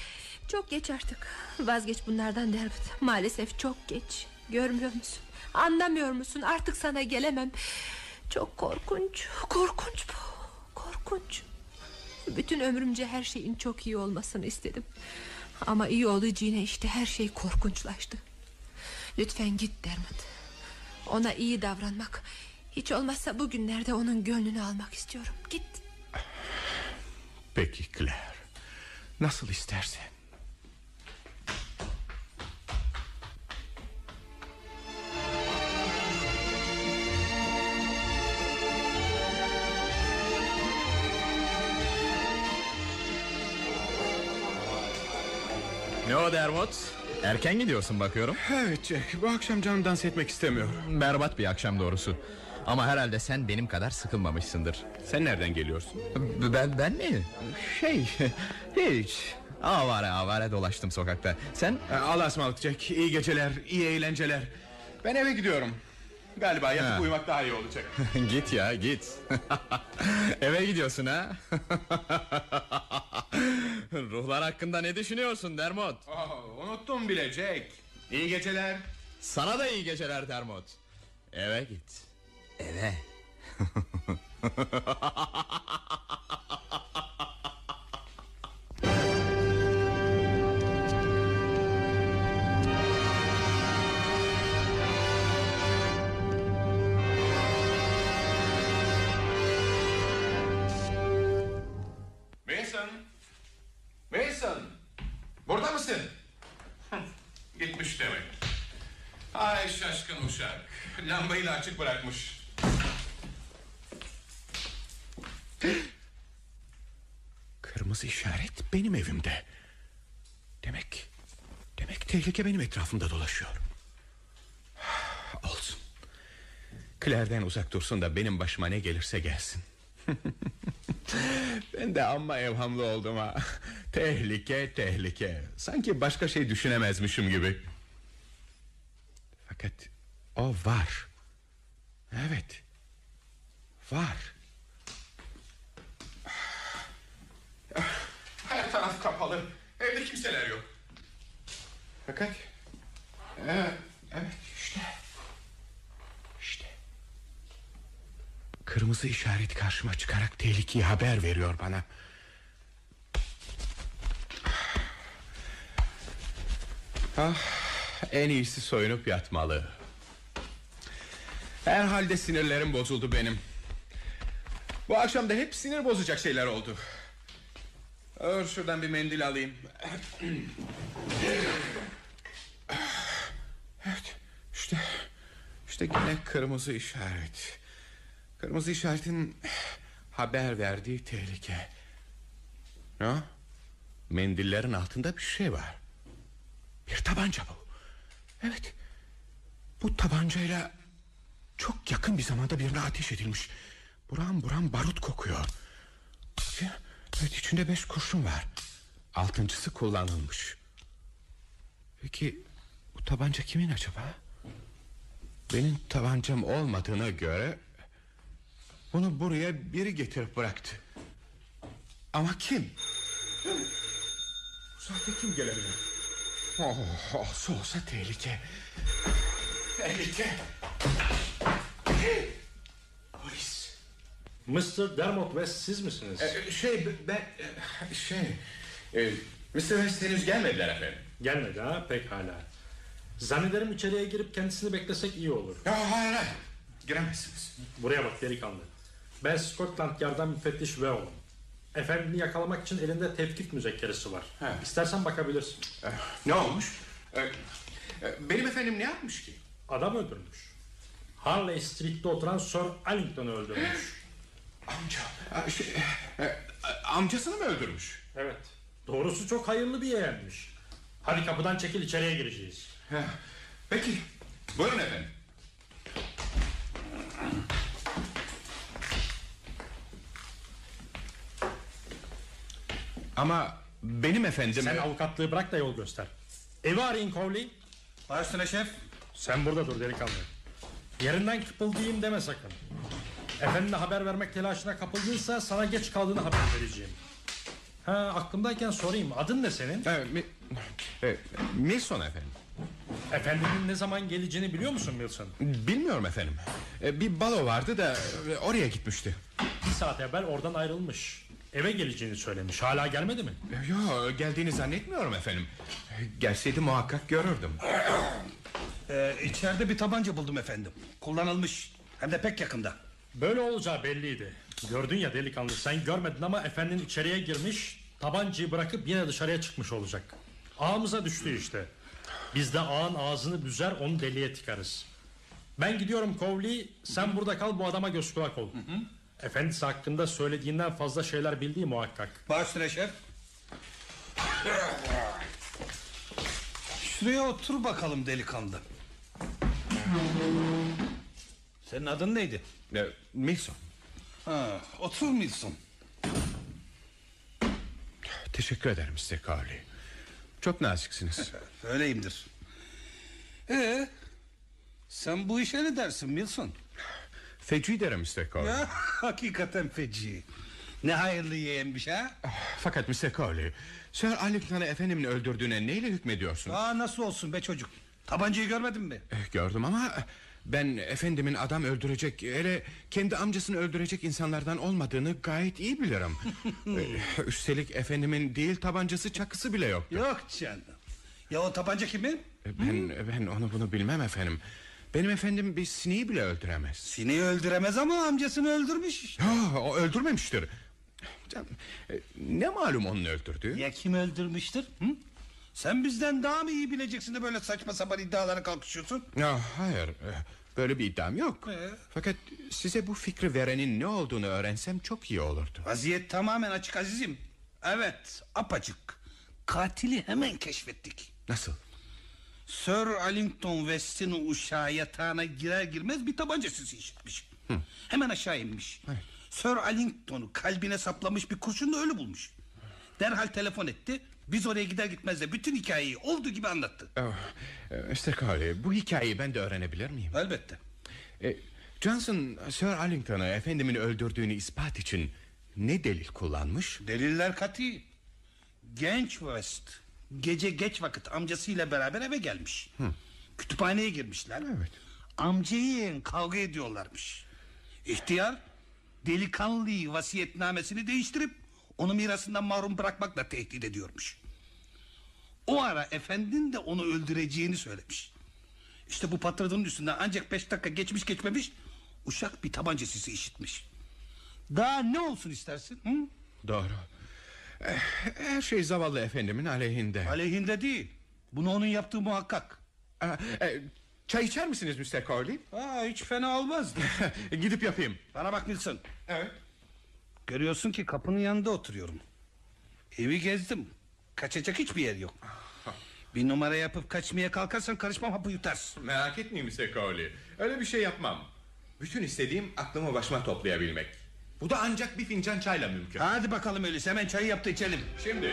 Çok geç artık. Vazgeç bunlardan Dermot. Maalesef çok geç. Görmüyor musun? Anlamıyor musun? Artık sana gelemem. Çok korkunç. Korkunç bu. Korkunç. Bütün ömrümce her şeyin çok iyi olmasını istedim. Ama iyi olacağına işte her şey korkunçlaştı. Lütfen git Dermot. Ona iyi davranmak, hiç olmazsa bugünlerde onun gönlünü almak istiyorum. Git. Peki Claire Nasıl istersen Ne o Dermot? Erken gidiyorsun bakıyorum. Evet Jack bu akşam canım dans etmek istemiyor Berbat bir akşam doğrusu. Ama herhalde sen benim kadar sıkılmamışsındır. Sen nereden geliyorsun? B- Ben ben mi? Şey (laughs) hiç. Avare avare dolaştım sokakta. Sen Ee, Allah'a ısmarladık Jack İyi geceler iyi eğlenceler Ben eve gidiyorum Galiba yatıp Ha. uyumak daha iyi olacak (laughs) git ya git. (laughs) Eve gidiyorsun ha? Ruhlar hakkında ne düşünüyorsun Dermot? oh, Unuttum bile Jack İyi geceler Sana da iyi geceler Dermot. Eve git. Eve. (laughs) Lambayı da açık bırakmış Kırmızı işaret benim evimde Demek Demek tehlike benim etrafımda dolaşıyor Olsun Claire'den uzak dursun da benim başıma ne gelirse gelsin (laughs) ben de amma evhamlı oldum ha. Tehlike tehlike. Sanki başka şey düşünemezmişim gibi. Fakat o var. Evet. Var. Her taraf kapalı. Evde kimseler yok. Fakat evet, evet işte. İşte. Kırmızı işaret karşıma çıkarak tehlikeyi haber veriyor bana. Ah, en iyisi soyunup yatmalı. Herhalde sinirlerim bozuldu benim. Bu akşam da hep sinir bozacak şeyler oldu. Dur şuradan bir mendil alayım. Evet, işte, işte yine kırmızı işaret. Kırmızı işaretin haber verdiği tehlike. Ne? Mendillerin altında bir şey var. Bir tabanca bu. Evet. Bu tabancayla çok yakın bir zamanda birine ateş edilmiş. Buram buram barut kokuyor. Evet içinde beş kurşun var. Altıncısı kullanılmış. Peki bu tabanca kimin acaba? Benim tabancam olmadığına göre bunu buraya biri getirip bıraktı. Ama kim? Bu saatte kim gelebilir? Oh, olsa olsa tehlike. Tehlike. Polis. Mr. Dermot West siz misiniz? Ee, şey ben e, şey e, Mr. West henüz gelmediler efendim. Gelmedi ha pekala. Zannederim içeriye girip kendisini beklesek iyi olur. Ya hayır hayır giremezsiniz. Buraya bak delikanlı. Ben Scotland Yard'dan müfettiş Weo'num. Efendini yakalamak için elinde tevkif müzekkeresi var. He. İstersen bakabilirsin. Ee, ne olmuş? Ee, benim efendim ne yapmış ki? Adam öldürmüş. Harley Street'te oturan Sir Allington'u öldürmüş. Amca. Şey, e, amcasını mı öldürmüş? Evet. Doğrusu çok hayırlı bir yeğenmiş. Hadi kapıdan çekil içeriye gireceğiz. Peki buyurun efendim. Ama benim efendim... Sen avukatlığı bırak da yol göster. Evi arayın Cowley. Başüstüne şef. Sen burada dur delikanlı. Yerinden kıpıldayayım deme sakın. Efendine haber vermek telaşına kapıldıysa sana geç kaldığını haber vereceğim. Ha aklımdayken sorayım. Adın ne senin? E, mi, e, Milson efendim. Efendinin ne zaman geleceğini biliyor musun Wilson? Bilmiyorum efendim. E, bir balo vardı da e, oraya gitmişti. Bir saat evvel oradan ayrılmış. Eve geleceğini söylemiş. Hala gelmedi mi? Yok geldiğini zannetmiyorum efendim. Gelseydi muhakkak görürdüm. Ee, içeride bir tabanca buldum efendim. Kullanılmış. Hem de pek yakında. Böyle olacağı belliydi. Gördün ya delikanlı sen görmedin ama efendinin içeriye girmiş tabancayı bırakıp yine dışarıya çıkmış olacak. Ağımıza düştü işte. Biz de ağın ağzını büzer onu deliye tıkarız. Ben gidiyorum Cowley sen burada kal bu adama göz kulak ol. Efendisi hakkında söylediğinden fazla şeyler bildiği muhakkak. Başüstüne şef. Şuraya otur bakalım delikanlı. Senin adın neydi? E, Milson. Ha, otur Milson. Teşekkür ederim Mr. Cowley. Çok naziksiniz. (laughs) Öyleyimdir. Ee, sen bu işe ne dersin Milson? Feci derim Mr. Cowley. Ya, (laughs) hakikaten feci. Ne hayırlı yeğenmiş ha? Fakat Mr. Cowley... Sir Arlington'ı efendimin öldürdüğüne neyle hükmediyorsun? Aa, nasıl olsun be çocuk? Tabancayı görmedin mi? Eh, Gördüm ama... Ben efendimin adam öldürecek... Hele kendi amcasını öldürecek insanlardan olmadığını gayet iyi bilirim. (laughs) Eh, Üstelik efendimin değil tabancası çakısı bile yoktu. Yok canım. Ya o tabanca kimin? Eh, Ben, ben onu bunu bilmem efendim. Benim efendim bir sineği bile öldüremez. Sineği öldüremez ama amcasını öldürmüş işte. Ya, o öldürmemiştir. Canım, Ne malum onun öldürdüğü? Ya kim öldürmüştür? Hı? Sen bizden daha mı iyi bileceksin de böyle saçma sapan iddialara kalkışıyorsun? Ya, hayır eh, böyle bir iddiam yok. Ee? Fakat size bu fikri verenin ne olduğunu öğrensem çok iyi olurdu. Vaziyet tamamen açık azizim. Evet apaçık. Katili hemen keşfettik. Nasıl? Sir Allington West'in uşağı yatağına girer girmez bir tabanca sesi işitmiş. Hemen aşağı inmiş. Sir Allington'u kalbine saplamış bir kurşunla ölü bulmuş. Derhal telefon etti. Biz oraya gider gitmez de bütün hikayeyi olduğu gibi anlattı. Oh, eh. Cowley bu hikayeyi ben de öğrenebilir miyim? Elbette. E, Johnson Sir Arlington'ı efendimin öldürdüğünü ispat için ne delil kullanmış? Deliller kat'i. Genç West gece geç vakit amcasıyla beraber eve gelmiş. Kütüphaneye girmişler. Evet. Amcayı yeğen kavga ediyorlarmış. İhtiyar delikanlıyı vasiyetnamesini değiştirip onu mirasından mahrum bırakmakla tehdit ediyormuş. O ara efendin de onu öldüreceğini söylemiş. İşte bu patronun üstünden ancak beş dakika geçmiş geçmemiş uşak bir tabanca sesi işitmiş. Daha ne olsun istersin? Hı? Doğru. Eh, Her şey zavallı efendimin aleyhinde. Aleyhinde değil. Bunu onun yaptığı muhakkak. Ah, eh, Çay içer misiniz Mr. Cowley? Aa, hiç fena olmazdı. (laughs) Gidip yapayım. Bana bak Wilson. Evet. Görüyorsun ki kapının yanında oturuyorum. Evi gezdim. Kaçacak hiçbir yer yok. Bir numara yapıp kaçmaya kalkarsan karışmam hapı yutarsın. Merak etmeyin. Cowley. Öyle bir şey yapmam. Bütün istediğim aklımı başıma toplayabilmek. Bu da ancak bir fincan çayla mümkün. Hadi bakalım öyleyse hemen çayı yaptı içelim. Şimdi.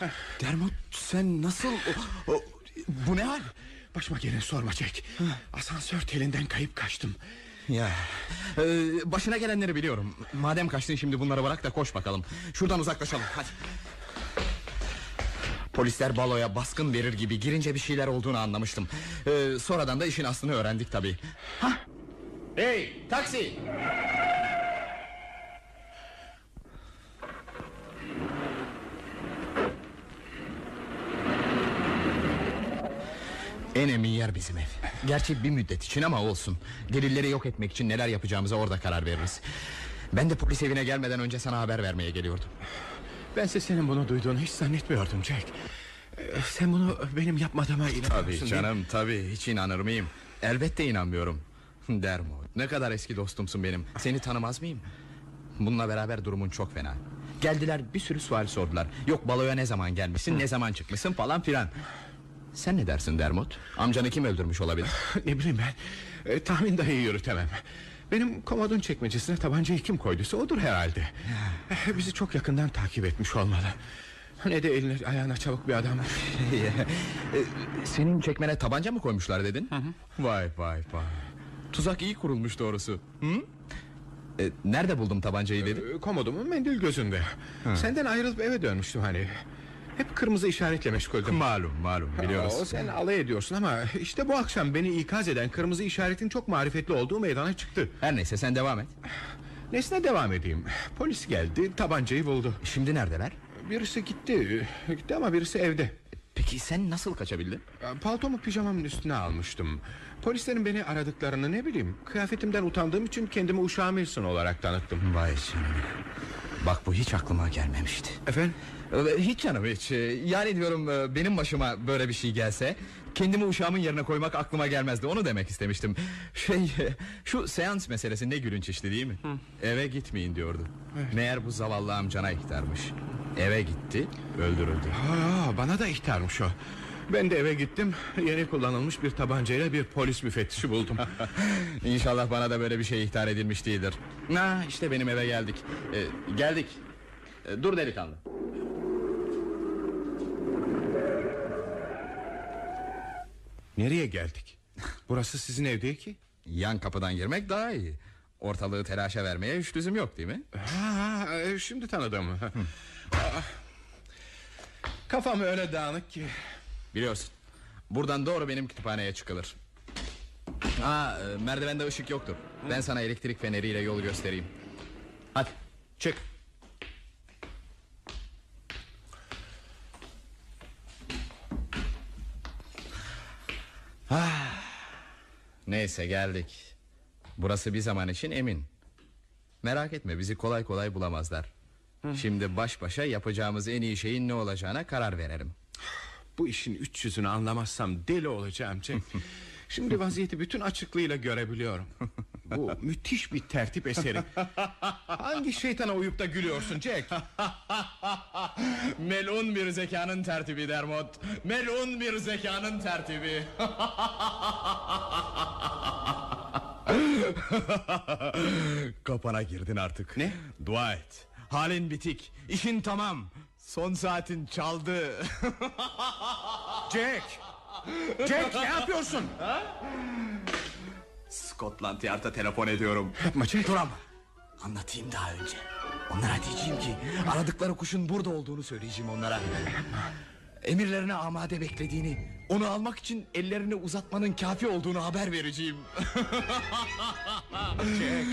Allah'ım. Dermot sen nasıl... O- o- bu ne hal? Başıma gelin sorma Jack. Asansör telinden kayıp kaçtım. Ya ee, başına gelenleri biliyorum. Madem kaçtın şimdi bunları bırak da koş bakalım. Şuradan uzaklaşalım hadi. Polisler baloya baskın verir gibi girince bir şeyler olduğunu anlamıştım. Ee, sonradan da işin aslını öğrendik tabii. Hah. Hey taksi. En emin yer bizim ev. Gerçi bir müddet için ama olsun. Delilleri yok etmek için neler yapacağımıza orada karar veririz. Ben de polis evine gelmeden önce sana haber vermeye geliyordum. Bense senin bunu duyduğunu hiç zannetmiyordum Jack. Ee, Sen bunu benim yapmadığıma inanıyorsun Tabii canım tabii hiç inanır mıyım? Elbette inanmıyorum. Dermot ne kadar eski dostumsun benim. Seni tanımaz mıyım? Bununla beraber durumun çok fena. Geldiler bir sürü sual sordular. Yok baloya ne zaman gelmişsin ne zaman çıkmışsın falan filan. Sen ne dersin Dermot? Amcanı kim öldürmüş olabilir? (sighs) ne bileyim ben. Ee, tahmin dahi yürütemem. Benim komodun çekmecesine tabancayı kim koyduysa odur herhalde. Ee, (sighs) Bizi çok yakından takip etmiş olmalı. Ne de eline ayağına çabuk bir adam. (laughs) Ee, Senin çekmene tabanca mı koymuşlar dedin? Vay vay vay. Tuzak iyi kurulmuş doğrusu. Hı? Ee, nerede buldum tabancayı dedin? Ee, Komodumun mendil gözünde. Senden ayrılıp eve dönmüştüm hani. Hep kırmızı işaretle meşguldüm. Malum malum biliyoruz. O sen alay ediyorsun ama işte bu akşam beni ikaz eden kırmızı işaretin çok marifetli olduğu meydana çıktı. Her neyse sen devam et. Nesine devam edeyim. Polis geldi tabancayı buldu. Şimdi neredeler? Birisi gitti. Gitti ama birisi evde. Peki sen nasıl kaçabildin? Paltomu pijamamın üstüne almıştım. Polislerin beni aradıklarını ne bileyim. Kıyafetimden utandığım için kendimi uşağım Wilson olarak tanıttım. Vay canına. Bak bu hiç aklıma gelmemişti. Efendim? Ee, Hiç canım hiç. Ee, Yani diyorum e, benim başıma böyle bir şey gelse... ...kendimi uşağımın yerine koymak aklıma gelmezdi. Onu demek istemiştim. Şey (laughs) şu seans meselesi ne gülünç işti değil mi? Eve gitmeyin diyordu. Meğer bu zavallı amcana ihtarmış. Eve gitti öldürüldü. Aa, bana da ihtarmış o. Ben de eve gittim. Yeni kullanılmış bir tabancayla bir polis müfettişi buldum. (laughs) İnşallah bana da böyle bir şey ihtar edilmiş değildir. Ha işte benim eve geldik. Ee, geldik. Ee, dur delikanlı. Nereye geldik? Burası sizin ev değil ki. Yan kapıdan girmek daha iyi. Ortalığı telaşa vermeye hiç lüzum yok değil mi? Ha, e, şimdi tanıdım. Aa, (laughs) Kafam öyle dağınık ki. Biliyorsun. Buradan doğru benim kütüphaneye çıkılır. Ha, e, merdivende ışık yoktur. Ben sana elektrik feneriyle yol göstereyim. Hadi çık. Ah, neyse geldik. Burası bir zaman için emin. Merak etme bizi kolay kolay bulamazlar. Şimdi baş başa yapacağımız en iyi şeyin ne olacağına karar verelim. Bu işin üç yüzünü anlamazsam deli olacağım Cenk. (laughs) Şimdi vaziyeti bütün açıklığıyla görebiliyorum. Bu müthiş bir tertip eseri. Hangi şeytana uyup da gülüyorsun Jack? (laughs) Melun bir zekanın tertibi Dermot. Melun bir zekanın tertibi. (laughs) Kapana girdin artık. Ne? Dua et. Halin bitik. İşin tamam. Son saatin çaldı. (laughs) Jack! Jack ne yapıyorsun? Scotland Yard'a telefon ediyorum. Yapma Jack. Dur ama. Anlatayım daha önce. Onlara diyeceğim ki aradıkları kuşun burada olduğunu söyleyeceğim onlara. Emirlerine amade beklediğini, onu almak için ellerini uzatmanın kafi olduğunu haber vereceğim.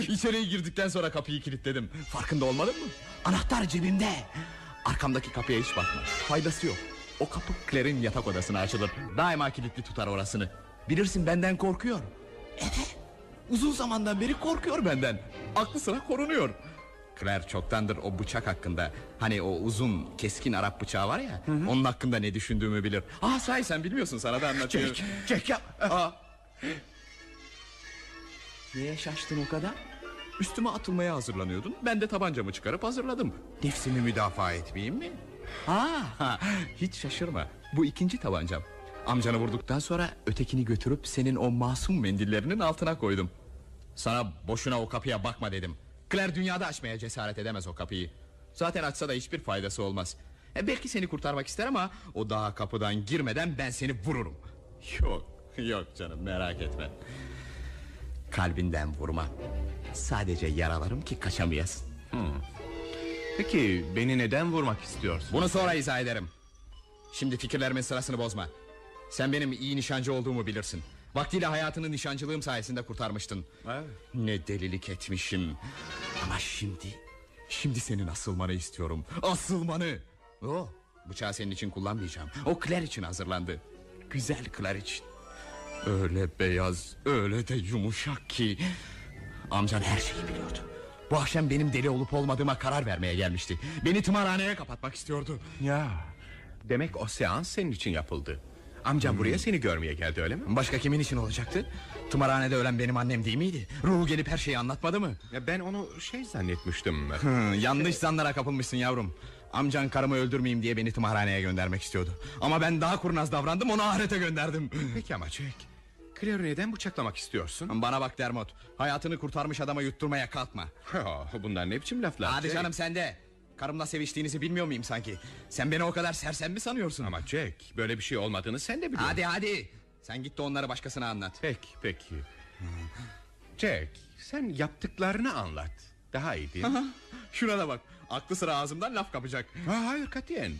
(laughs) İçeriye girdikten sonra kapıyı kilitledim. Farkında olmadın mı? Anahtar cebimde. Arkamdaki kapıya hiç bakma. Faydası yok. O kapı Claire'in yatak odasına açılır. Daima kilitli tutar orasını. Bilirsin benden korkuyor. Evet. Uzun zamandan beri korkuyor benden. Aklı sıra korunuyor. Claire çoktandır o bıçak hakkında Hani o uzun keskin Arap bıçağı var ya Onun hakkında ne düşündüğümü bilir Aa sahi sen bilmiyorsun sana da anlatıyorum Jack, Jack yap. Aa. Niye şaştın o kadar? Üstüme atılmaya hazırlanıyordun. Ben de tabancamı çıkarıp hazırladım. Nefsimi müdafaa etmeyeyim mi? Ha, hiç şaşırma. Bu ikinci tabancam. Amcanı vurduktan sonra ötekini götürüp senin o masum mendillerinin altına koydum. Sana boşuna o kapıya bakma dedim. Claire dünyada açmaya cesaret edemez o kapıyı. Zaten açsa da hiçbir faydası olmaz. E, belki seni kurtarmak ister ama o daha kapıdan girmeden ben seni vururum. Yok, yok canım merak etme. Kalbinden vurma. Sadece yaralarım ki kaçamayasın. Peki beni neden vurmak istiyorsun? Bunu sonra izah ederim. Şimdi fikirlerimin sırasını bozma. Sen benim iyi nişancı olduğumu bilirsin. Vaktiyle hayatını nişancılığım sayesinde kurtarmıştın. Evet. Ne delilik etmişim. Ama şimdi... Şimdi senin asılmanı istiyorum. Asılmanı. O bıçağı senin için kullanmayacağım. O Claire için hazırlandı. Güzel Claire için. Öyle beyaz, öyle de yumuşak ki... Amcan her şeyi biliyordu. Bu akşam benim deli olup olmadığıma karar vermeye gelmişti. Beni tımarhaneye kapatmak istiyordu. Ya demek o seans senin için yapıldı. Amcam buraya seni görmeye geldi öyle mi? Başka kimin için olacaktı? Tımarhanede ölen benim annem değil miydi? Ruhu gelip her şeyi anlatmadı mı? Ya ben onu şey zannetmiştim. Hı, yanlış zanlara kapılmışsın yavrum. Amcan karımı öldürmeyeyim diye beni tımarhaneye göndermek istiyordu. Ama ben daha kurnaz davrandım onu ahirete gönderdim. Peki ama Jack. Claire'ı neden bıçaklamak istiyorsun? Bana bak Dermot. Hayatını kurtarmış adama yutturmaya kalkma. Ha, (laughs) Bunlar ne biçim laflar? Hadi Jack? canım sen de. Karımla seviştiğinizi bilmiyor muyum sanki? Sen beni o kadar sersem mi sanıyorsun? Ama Jack böyle bir şey olmadığını sen de biliyorsun. Hadi hadi. Sen git de onları başkasına anlat. Peki peki. Jack sen yaptıklarını anlat. Daha iyi değil mi? Şuna da bak. Aklı sıra ağzımdan laf kapacak. Ha, hayır katiyen.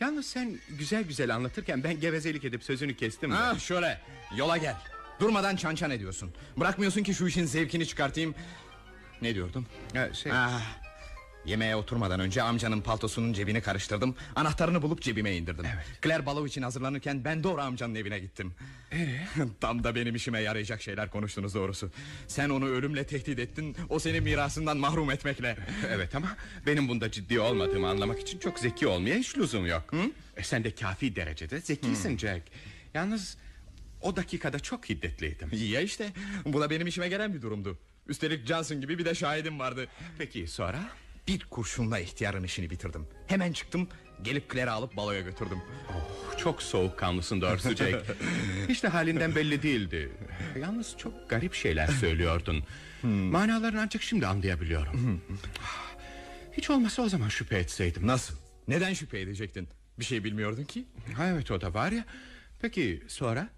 Yalnız sen güzel güzel anlatırken ben gevezelik edip sözünü kestim de. Ha, şöyle yola gel. Durmadan çan çan ediyorsun. Bırakmıyorsun ki şu işin zevkini çıkartayım. Ne diyordum? Ha, şey, Ah, yemeğe oturmadan önce amcanın paltosunun cebini karıştırdım. Anahtarını bulup cebime indirdim. Claire balo için hazırlanırken ben doğru amcanın evine gittim. (laughs) Tam da benim işime yarayacak şeyler konuştunuz doğrusu. Sen onu ölümle tehdit ettin. O seni mirasından mahrum etmekle. Evet ama benim bunda ciddi olmadığımı anlamak için çok zeki olmaya hiç lüzum yok. E, sen de kafi derecede zekisin Jack. Yalnız o dakikada çok hiddetliydim. Ya işte. Bu da benim işime gelen bir durumdu. Üstelik Johnson gibi bir de şahidim vardı. Peki sonra? Bir kurşunla ihtiyarın işini bitirdim. Hemen çıktım. Gelip Claire'i alıp baloya götürdüm. Oh, çok soğukkanlısın doğrusu Jack. Hiç de halinden belli değildi. Yalnız çok garip şeyler söylüyordun. Manalarını ancak şimdi anlayabiliyorum. Hiç olmazsa o zaman şüphe etseydim. Nasıl? Neden şüphe edecektin? Bir şey bilmiyordun ki. Ha evet o da var ya. Peki sonra?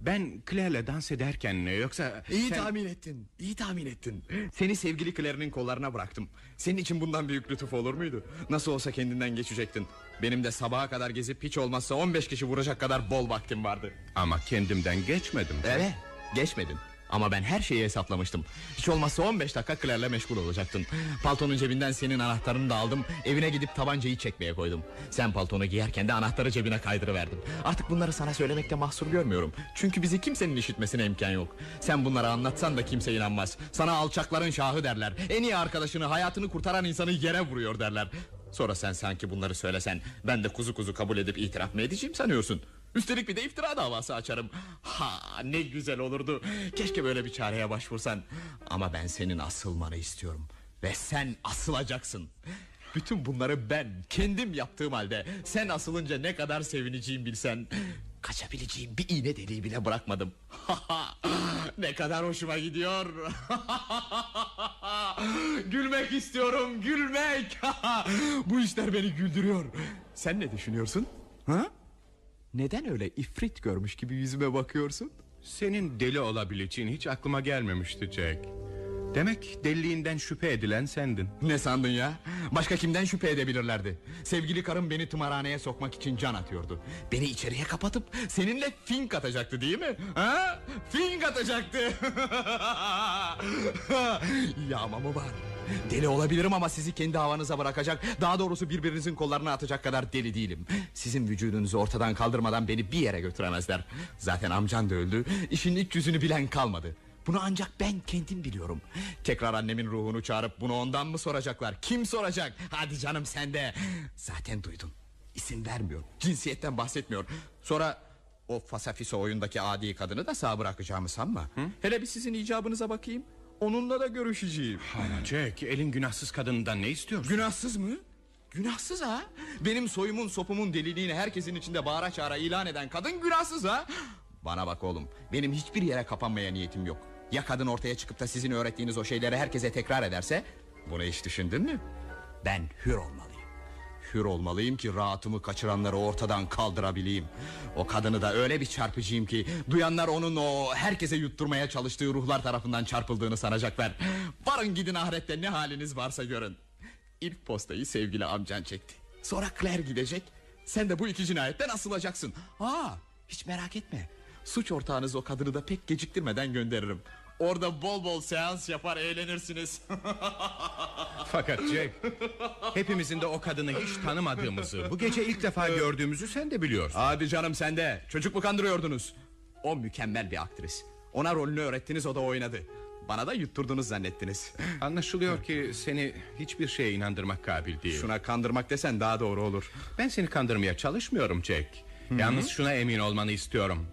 Ben Claire'le dans ederken yoksa... İyi sen- tahmin ettin. İyi tahmin ettin. Seni sevgili Claire'nin kollarına bıraktım. Senin için bundan büyük lütuf olur muydu? Nasıl olsa kendinden geçecektin. Benim de sabaha kadar gezip hiç olmazsa 15 kişi vuracak kadar bol vaktim vardı. Ama kendimden geçmedim. Evet, geçmedin. Ama ben her şeyi hesaplamıştım. Hiç olmazsa 15 dakika Claire'le meşgul olacaktın. Paltonun cebinden senin anahtarını da aldım. Evine gidip tabancayı çekmeye koydum. Sen paltonu giyerken de anahtarı cebine kaydırıverdim. Artık bunları sana söylemekte mahsur görmüyorum. Çünkü bizi kimsenin işitmesine imkan yok. Sen bunları anlatsan da kimse inanmaz. Sana alçakların şahı derler. En iyi arkadaşını hayatını kurtaran insanı yere vuruyor derler. Sonra sen sanki bunları söylesen ben de kuzu kuzu kabul edip itiraf mı edeceğim sanıyorsun? Üstelik bir de iftira davası açarım. Ha ne güzel olurdu. Keşke böyle bir çareye başvursan. Ama ben senin asılmanı istiyorum. Ve sen asılacaksın. Bütün bunları ben kendim yaptığım halde sen asılınca ne kadar sevineceğim bilsen. Kaçabileceğim bir iğne deliği bile bırakmadım. ne kadar hoşuma gidiyor. gülmek istiyorum, gülmek. Bu işler beni güldürüyor. Sen ne düşünüyorsun? Ha? Neden öyle ifrit görmüş gibi yüzüme bakıyorsun? Senin deli olabileceğin hiç aklıma gelmemişti Jack. Demek deliliğinden şüphe edilen sendin. Ne sandın ya? Başka kimden şüphe edebilirlerdi? Sevgili karım beni tımarhaneye sokmak için can atıyordu. Beni içeriye kapatıp seninle fink atacaktı değil mi? Ha? Fink atacaktı. (laughs) Yağma mı var? Deli olabilirim ama sizi kendi havanıza bırakacak Daha doğrusu birbirinizin kollarına atacak kadar deli değilim Sizin vücudunuzu ortadan kaldırmadan beni bir yere götüremezler Zaten amcan da öldü İşin iç yüzünü bilen kalmadı bunu ancak ben kendim biliyorum Tekrar annemin ruhunu çağırıp bunu ondan mı soracaklar Kim soracak Hadi canım sen de Zaten duydun İsim vermiyor Cinsiyetten bahsetmiyor Sonra o fasafiso oyundaki adi kadını da sağ bırakacağımı sanma Hele bir sizin icabınıza bakayım Onunla da görüşeceğim. Ama Jack elin günahsız kadından ne istiyorsun? Günahsız mı? Günahsız ha? Benim soyumun sopumun deliliğini herkesin içinde bağıra çağıra ilan eden kadın günahsız ha? Bana bak oğlum benim hiçbir yere kapanmaya niyetim yok. Ya kadın ortaya çıkıp da sizin öğrettiğiniz o şeyleri herkese tekrar ederse? Bunu hiç düşündün mü? Ben hür olmalıyım. Hür olmalıyım ki rahatımı kaçıranları ortadan kaldırabileyim. O kadını da öyle bir çarpıcıyım ki duyanlar onun o herkese yutturmaya çalıştığı ruhlar tarafından çarpıldığını sanacaklar. Varın gidin ahirette ne haliniz varsa görün. İlk postayı sevgili amcan çekti. Sonra Claire gidecek. Sen de bu iki cinayetten asılacaksın. Aa, hiç merak etme. Suç ortağınız o kadını da pek geciktirmeden gönderirim. Orada bol bol seans yapar eğlenirsiniz. (laughs) Fakat Jack hepimizin de o kadını hiç tanımadığımızı bu gece ilk defa gördüğümüzü sen de biliyorsun. Hadi canım sen de. Çocuk mu kandırıyordunuz? O mükemmel bir aktris. Ona rolünü öğrettiniz o da oynadı. Bana da yutturdunuz zannettiniz. (laughs) Anlaşılıyor ki seni hiçbir şeye inandırmak kabil değil. Şuna kandırmak desen daha doğru olur. Ben seni kandırmaya çalışmıyorum Jack. Yalnız şuna emin olmanı istiyorum.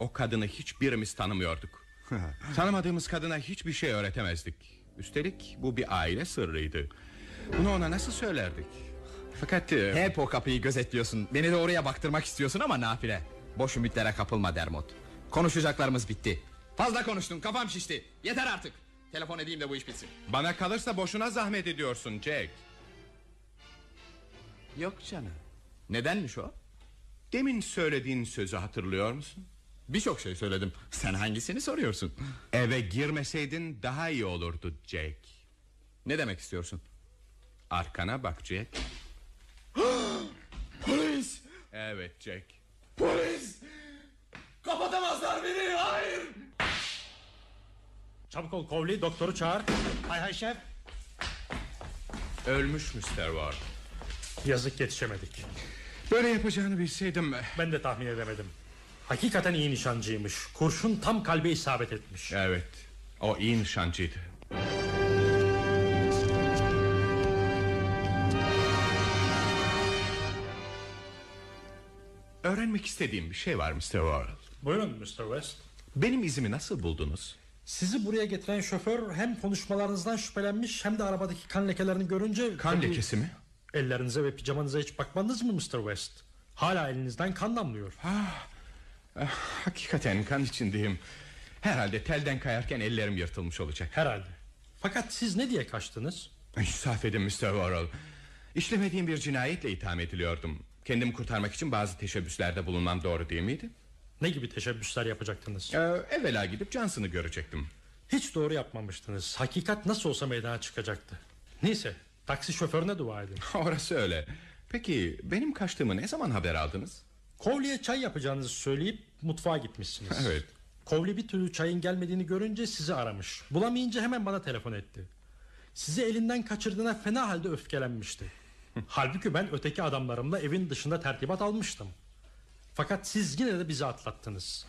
O kadını hiçbirimiz tanımıyorduk. (laughs) Tanımadığımız kadına hiçbir şey öğretemezdik. Üstelik bu bir aile sırrıydı. Bunu ona nasıl söylerdik? Fakat e, Hep o kapıyı gözetliyorsun. Beni de oraya baktırmak istiyorsun ama nafile. Boş ümitlere kapılma Dermot. Konuşacaklarımız bitti. Fazla konuştun kafam şişti. Yeter artık. Telefon edeyim de bu iş bitsin. bana kalırsa boşuna zahmet ediyorsun Jack. Yok canım. Nedenmiş o? Demin söylediğin sözü hatırlıyor musun? Birçok şey söyledim. Sen hangisini soruyorsun? Eve girmeseydin daha iyi olurdu Jack. Ne demek istiyorsun? Arkana bak Jack. (gasps) Polis! Evet Jack. Polis! Kapatamazlar beni hayır! Çabuk ol Cowley doktoru çağır. Hay hay şef. Ölmüş Mr. Ward. Yazık yetişemedik. Böyle yapacağını bilseydim. Ben de tahmin edemedim. Hakikaten iyi nişancıymış. Kurşun tam kalbe isabet etmiş. Evet. O iyi nişancıydı. Öğrenmek istediğim bir şey var Mr. Ward. Buyurun Mr. West. Benim izimi nasıl buldunuz? Sizi buraya getiren şoför hem konuşmalarınızdan şüphelenmiş hem de arabadaki kan lekelerini görünce... Kan Tabii- lekesi mi? Ellerinize ve pijamanıza hiç bakmadınız mı Mr. West? Hala elinizden kan damlıyor. Ah, hakikaten kan içindeyim. Herhalde telden kayarken ellerim yırtılmış olacak. Herhalde. Fakat siz ne diye kaçtınız? İnsaf edin Mr. Worrell. İşlemediğim bir cinayetle itham ediliyordum. Kendimi kurtarmak için bazı teşebbüslerde bulunmam doğru değil miydi? Ne gibi teşebbüsler yapacaktınız? Ee, evvela gidip Johnson'ı görecektim. Hiç doğru yapmamıştınız. Hakikat nasıl olsa meydana çıkacaktı. Neyse taksi şoförüne dua edin. (laughs) Orası öyle. Peki benim kaçtığımı ne zaman haber aldınız? Kovli'ye çay yapacağınızı söyleyip mutfağa gitmişsiniz. (laughs) Evet. Kovli bir türlü çayın gelmediğini görünce sizi aramış. Bulamayınca hemen bana telefon etti. Sizi elinden kaçırdığına fena halde öfkelenmişti. (laughs) Halbuki ben öteki adamlarımla evin dışında tertibat almıştım. Fakat siz yine de bizi atlattınız.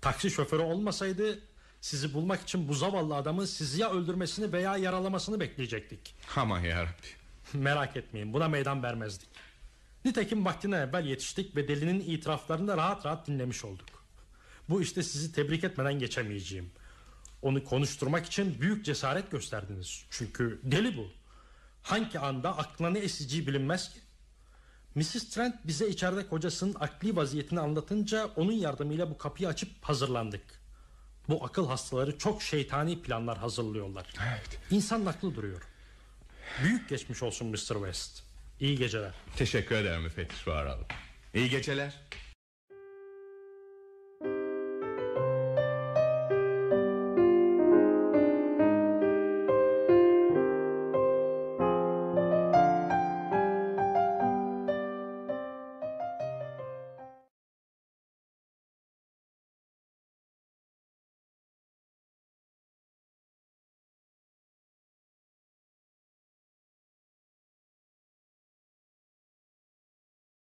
Taksi şoförü olmasaydı sizi bulmak için bu zavallı adamın sizi ya öldürmesini veya yaralamasını bekleyecektik. Aman yarabbi. Merak etmeyin buna meydan vermezdik. Nitekim vaktine evvel yetiştik ve delinin itiraflarını da rahat rahat dinlemiş olduk. Bu işte sizi tebrik etmeden geçemeyeceğim. Onu konuşturmak için büyük cesaret gösterdiniz. Çünkü deli bu. Hangi anda aklına ne eseceği bilinmez ki. Mrs. Trent bize içeride kocasının akli vaziyetini anlatınca onun yardımıyla bu kapıyı açıp hazırlandık. Bu akıl hastaları çok şeytani planlar hazırlıyorlar. Evet. İnsanın aklı duruyor. Büyük geçmiş olsun Mr. West. İyi geceler. Teşekkür ederim müfettiş Worrell. İyi geceler.